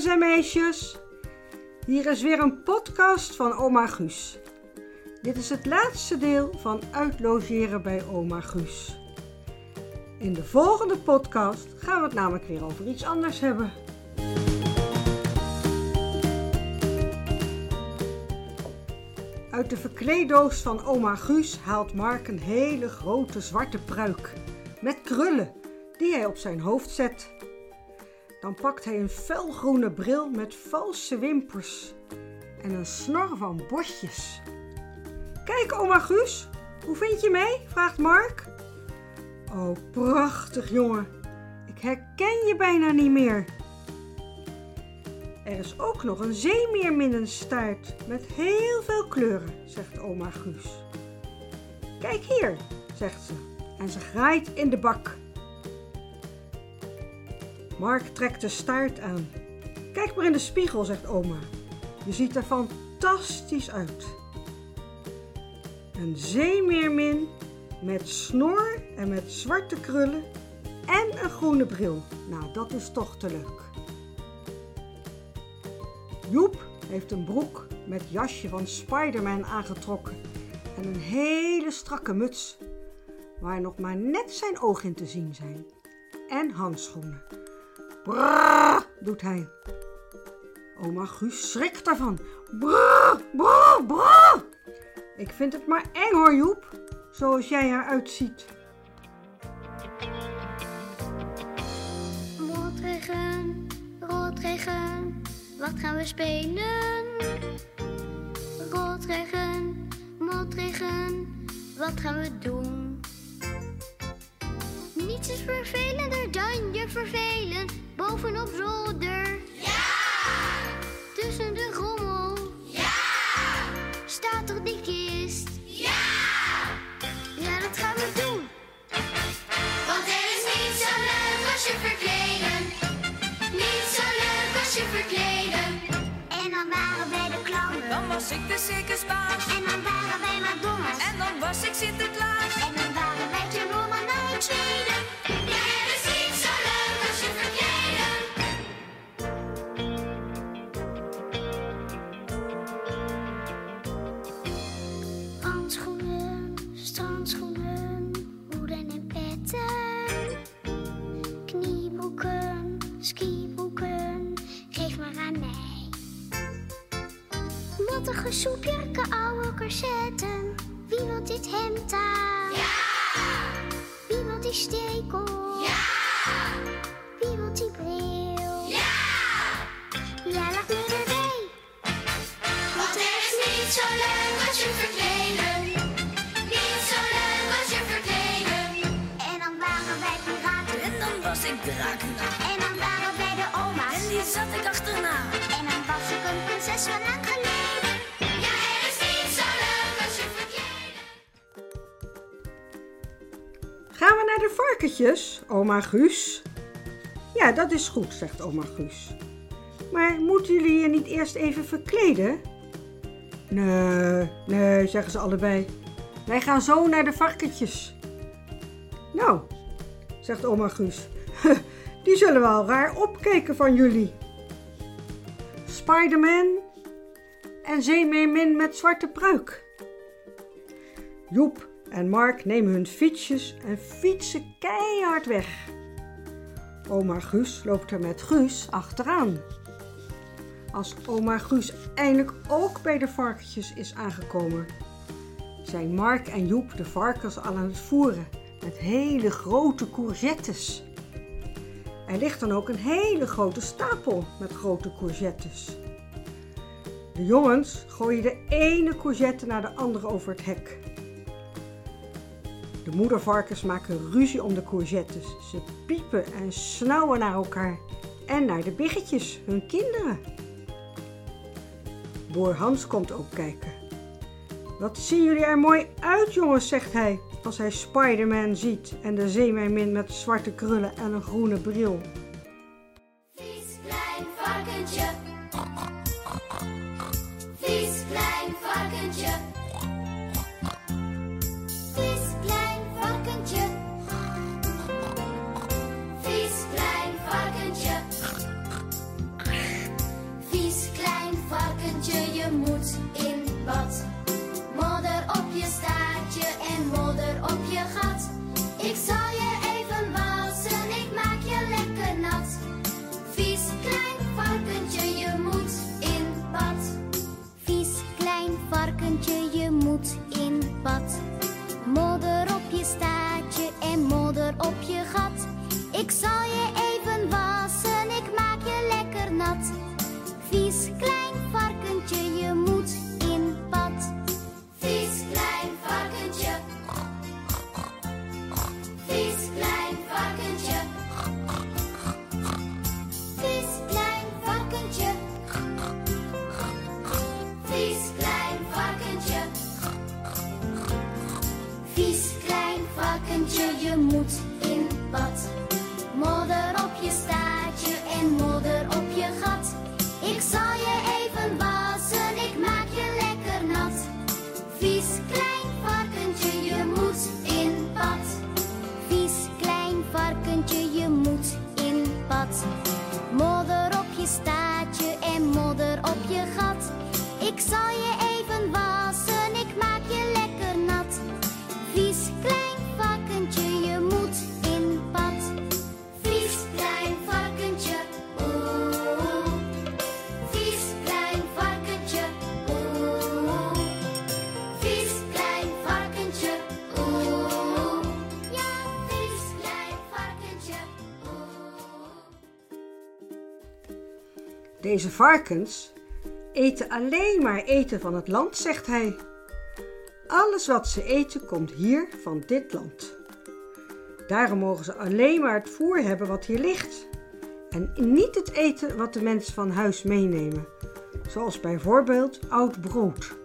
Jongens en meisjes. Hier is weer een podcast van oma Guus. Dit is het laatste deel van uitlogeren bij oma Guus. In de volgende podcast gaan we het namelijk weer over iets anders hebben. Uit de verkleeddoos van oma Guus haalt Mark een hele grote zwarte pruik met krullen die hij op zijn hoofd zet. Dan pakt hij een felgroene bril met valse wimpers en een snor van bosjes. Kijk, oma Guus, hoe vind je mij? vraagt Mark. Oh, prachtig jongen. Ik herken je bijna niet meer. Er is ook nog een zeemeerminnenstaart met heel veel kleuren, zegt oma Guus. Kijk hier, zegt ze en ze graait in de bak. Mark trekt de staart aan. Kijk maar in de spiegel, zegt oma. Je ziet er fantastisch uit. Een zeemeermin met snor en met zwarte krullen en een groene bril. Nou, dat is toch te leuk. Joep heeft een broek met jasje van Spider-Man aangetrokken en een hele strakke muts waar nog maar net zijn ogen in te zien zijn. En handschoenen. Brrr, doet hij. Oma Guus schrikt daarvan. Brrr, brrr, brrr. Ik vind het maar eng hoor, Joep, zoals jij eruit ziet. Motregen, rotregen, wat gaan we spelen? Rotregen, motregen, wat gaan we doen? Is vervelender dan je vervelen bovenop zolder. Ja! Tussen de rommel. Ja! Staat toch die kist? Ja! Ja, dat gaan we doen. Want er is niet zo leuk als je verkleden. Niet zo leuk als je verkleden. En dan waren wij de clownen. Dan was ik de circusbaas. Nattige soepjurken, oude corsetten. Wie wil dit hemd aan? Ja! Wie wil die stekel? Ja! Wie wil die bril? Ja! Ja, laat me erbij. Want er is niet zo leuk als je verkleden. Niet zo leuk als je verkleden. En dan waren wij piraten. En dan was ik Dracula. En dan waren wij de oma's. En die zat ik achterna. Varkentjes, oma Guus? Ja, dat is goed, zegt oma Guus. Maar moeten jullie je niet eerst even verkleden? Nee, nee, zeggen ze allebei. Wij gaan zo naar de varkentjes. Nou, zegt oma Guus. Die zullen wel raar opkijken van jullie. Spider-Man en Zeemeermin met zwarte pruik. Joep en Mark nemen hun fietsjes en fietsen keihard weg. Oma Guus loopt er met Guus achteraan. Als oma Guus eindelijk ook bij de varkentjes is aangekomen, zijn Mark en Joep de varkens al aan het voeren met hele grote courgettes. Er ligt dan ook een hele grote stapel met grote courgettes. De jongens gooien de ene courgette naar de andere over het hek. De moedervarkens maken ruzie om de courgettes. Ze piepen en snauwen naar elkaar en naar de biggetjes, hun kinderen. Boer Hans komt ook kijken. Wat zien jullie er mooi uit, jongens, zegt hij als hij Spider-Man ziet en de zeemermin met zwarte krullen en een groene bril. Vies klein varkentje. Vies klein varkentje. Deze varkens eten alleen maar eten van het land, zegt hij. Alles wat ze eten komt hier van dit land. Daarom mogen ze alleen maar het voer hebben wat hier ligt. En niet het eten wat de mensen van huis meenemen. Zoals bijvoorbeeld oud brood.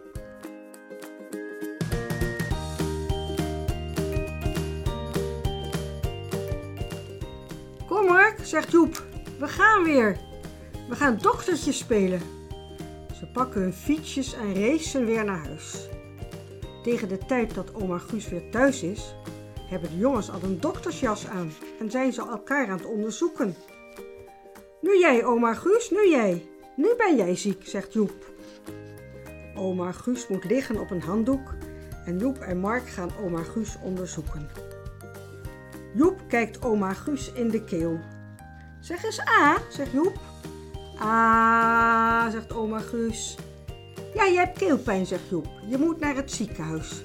Kom Mark, zegt Joep. We gaan weer. We gaan doktertje spelen. Ze pakken hun fietsjes en racen weer naar huis. Tegen de tijd dat oma Guus weer thuis is, hebben de jongens al een doktersjas aan en zijn ze elkaar aan het onderzoeken. Nu jij, oma Guus, nu jij. Nu ben jij ziek, zegt Joep. Oma Guus moet liggen op een handdoek en Joep en Mark gaan oma Guus onderzoeken. Joep kijkt oma Guus in de keel. Zeg eens A, zegt Joep. Ah, zegt oma Guus. Ja, je hebt keelpijn, zegt Joep. Je moet naar het ziekenhuis.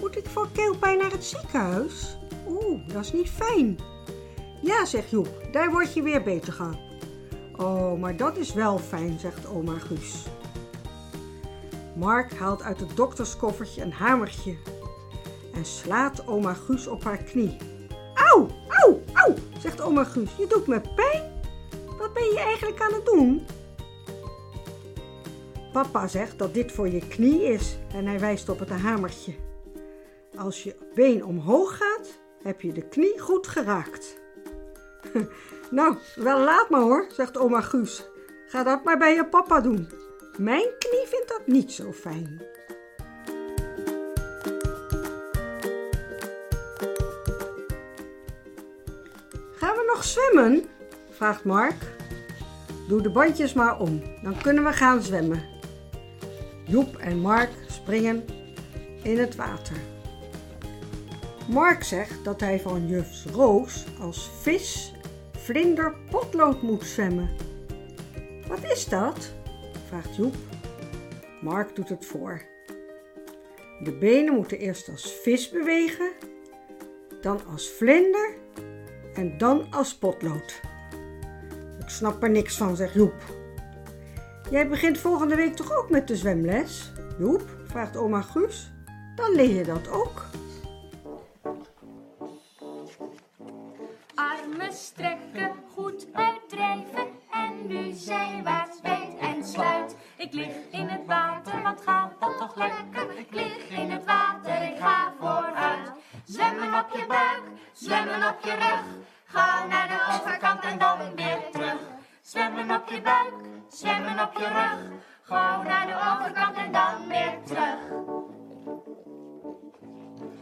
Moet ik voor keelpijn naar het ziekenhuis? Oeh, dat is niet fijn. Ja, zegt Joep, daar word je weer beter gaan. Oh, maar dat is wel fijn, zegt oma Guus. Mark haalt uit het dokterskoffertje een hamertje en slaat oma Guus op haar knie. Auw, auw, auw, zegt oma Guus, je doet me pijn. Wat ben je eigenlijk aan het doen? Papa zegt dat dit voor je knie is en hij wijst op het hamertje. Als je been omhoog gaat, heb je de knie goed geraakt. nou, wel laat maar hoor, zegt oma Guus. Ga dat maar bij je papa doen. Mijn knie vindt dat niet zo fijn. Gaan we nog zwemmen? Vraagt Mark. Doe de bandjes maar om, dan kunnen we gaan zwemmen. Joep en Mark springen in het water. Mark zegt dat hij van juf Roos als vis, vlinder, potlood moet zwemmen. Wat is dat? vraagt Joep. Mark doet het voor. De benen moeten eerst als vis bewegen, dan als vlinder en dan als potlood. Snap er niks van, zegt Joep. Jij begint volgende week toch ook met de zwemles? Joep, vraagt oma Guus. Dan leer je dat ook. Armen strekken, goed uitdrijven en nu zijwaarts wijd en sluit. Ik lig in het water, wat gaat dat toch lekker? Ik lig in het water, ik ga vooruit. Zwemmen op je buik, zwemmen op je rug. Ga naar de overkant en dan weer terug. Zwemmen op je buik, zwemmen op je rug. Gauw naar de overkant en dan weer terug.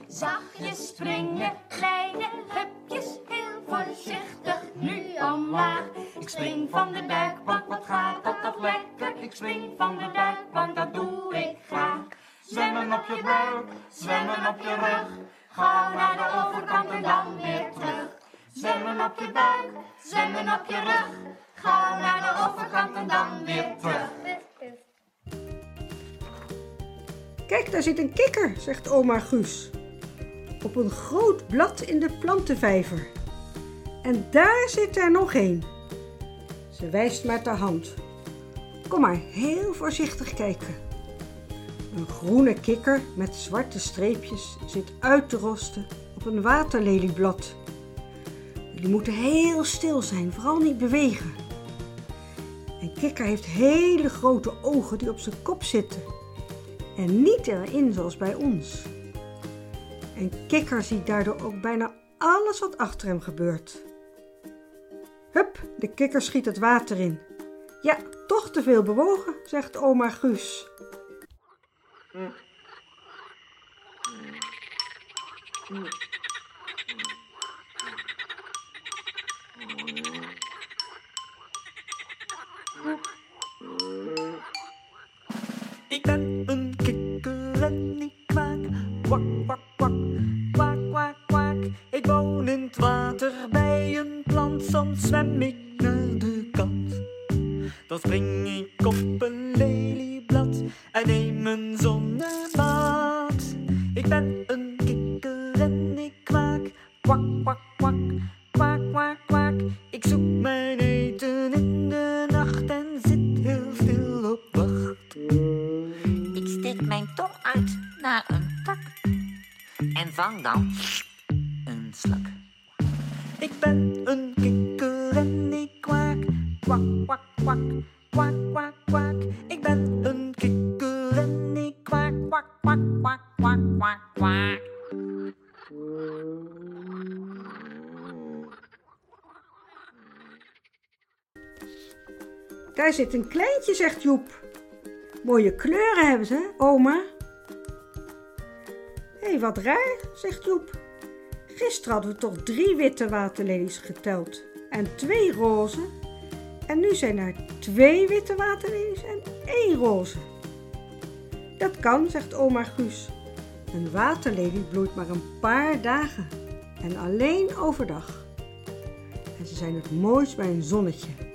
Zachtjes springen, kleine hupjes, heel voorzichtig nu omlaag. Ik spring van de duikplank, wat gaat dat toch lekker? Ik spring van de duikplank, dat doe ik graag. Zwemmen op je buik, zwemmen op je rug. Ga naar de overkant en dan weer terug. Zwemmen op je buik, zwemmen op je rug. Ga naar de overkant en dan weer terug. Kijk, daar zit een kikker, zegt oma Guus. Op een groot blad in de plantenvijver. En daar zit er nog een. Ze wijst met haar hand. Kom maar heel voorzichtig kijken. Een groene kikker met zwarte streepjes zit uit te rosten op een waterlelieblad. Die moeten heel stil zijn, vooral niet bewegen. Een kikker heeft hele grote ogen die op zijn kop zitten en niet erin zoals bij ons. Een kikker ziet daardoor ook bijna alles wat achter hem gebeurt. Hup, de kikker schiet het water in. Ja, toch te veel bewogen, zegt oma Guus. Ik quack, quack. Daar zit een kleintje, zegt Joep. Mooie kleuren hebben ze, oma. Hé, hey, wat raar, zegt Joep. Gisteren hadden we toch drie witte waterlelies geteld en twee roze. En nu zijn er twee witte waterlelies en één roze. Dat kan, zegt oma Guus. Een waterlelie bloeit maar een paar dagen en alleen overdag. En ze zijn het mooist bij een zonnetje.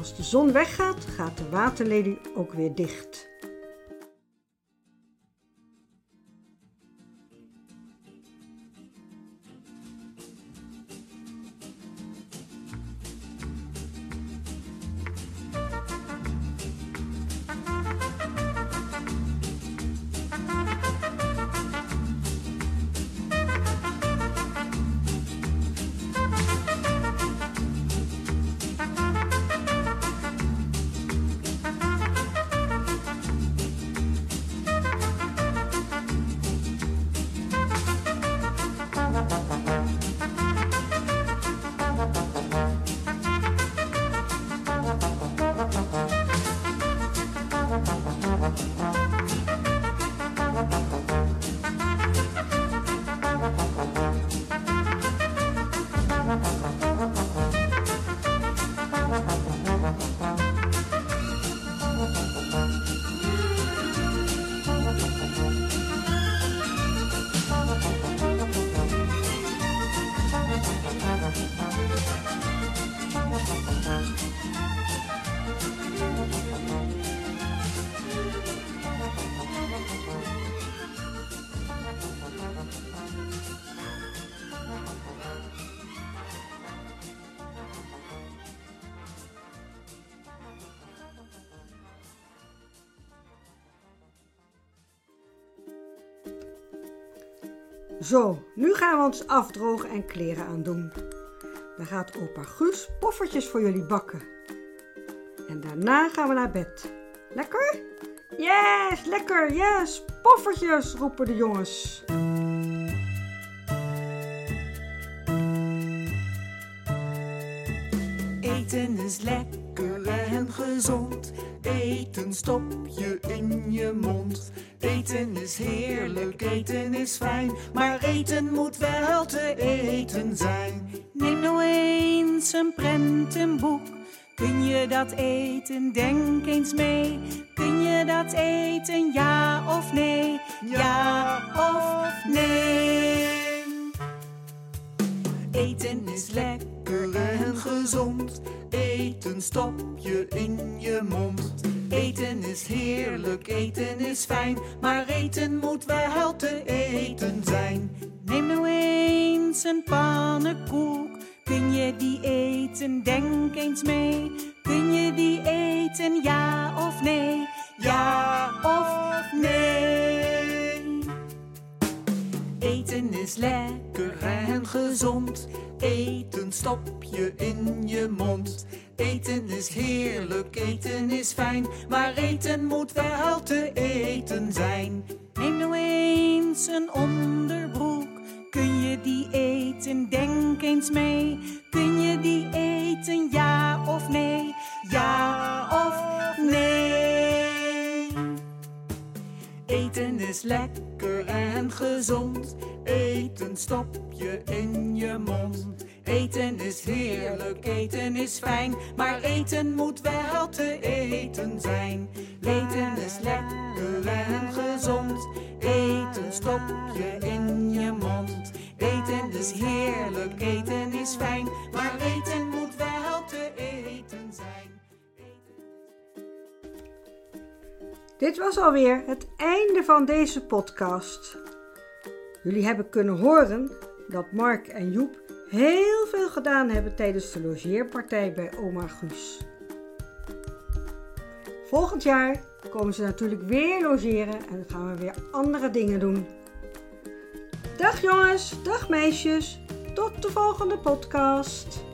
Als de zon weggaat, gaat de waterlelie ook weer dicht. Zo, nu gaan we ons afdrogen en kleren aandoen. Dan gaat opa Guus poffertjes voor jullie bakken. En daarna gaan we naar bed. Lekker? Yes, lekker, yes, poffertjes, roepen de jongens. Eten is lekker en gezond. Eten stop je in je mond. Eten is heerlijk, eten is fijn. Maar eten moet wel te eten zijn. Neem nou eens een prentenboek. Kun je dat eten? Denk eens mee. Kun je dat eten? Ja of nee? Ja of nee? Eten is lekker en gezond. Eten stop je in je mond. Eten is heerlijk, eten is fijn. Maar eten moet wel te eten zijn. Neem nou eens een pannenkoek. Kun je die eten? Denk eens mee. Kun je die eten? Ja of nee? Ja of nee? Eten is lekker en gezond. Eten stop je in je mond. Eten is heerlijk, eten is fijn. Maar eten moet wel te eten zijn. Neem nou eens een onderbroek. Kun je die eten? Denk eens mee. Kun je die eten? Ja of nee? Ja of nee? Eten is lekker en gezond. Eten stop je in je mond. Eten is heerlijk, eten is fijn. Maar eten moet wel te eten zijn. Eten is lekker en gezond. Eten stop je in je mond. Eten is heerlijk, eten is fijn. Maar eten moet wel te eten zijn. Dit was alweer het einde van deze podcast. Jullie hebben kunnen horen dat Mark en Joep heel veel gedaan hebben tijdens de logeerpartij bij oma Guus. Volgend jaar komen ze natuurlijk weer logeren en gaan we weer andere dingen doen. Dag jongens, dag meisjes. Tot de volgende podcast.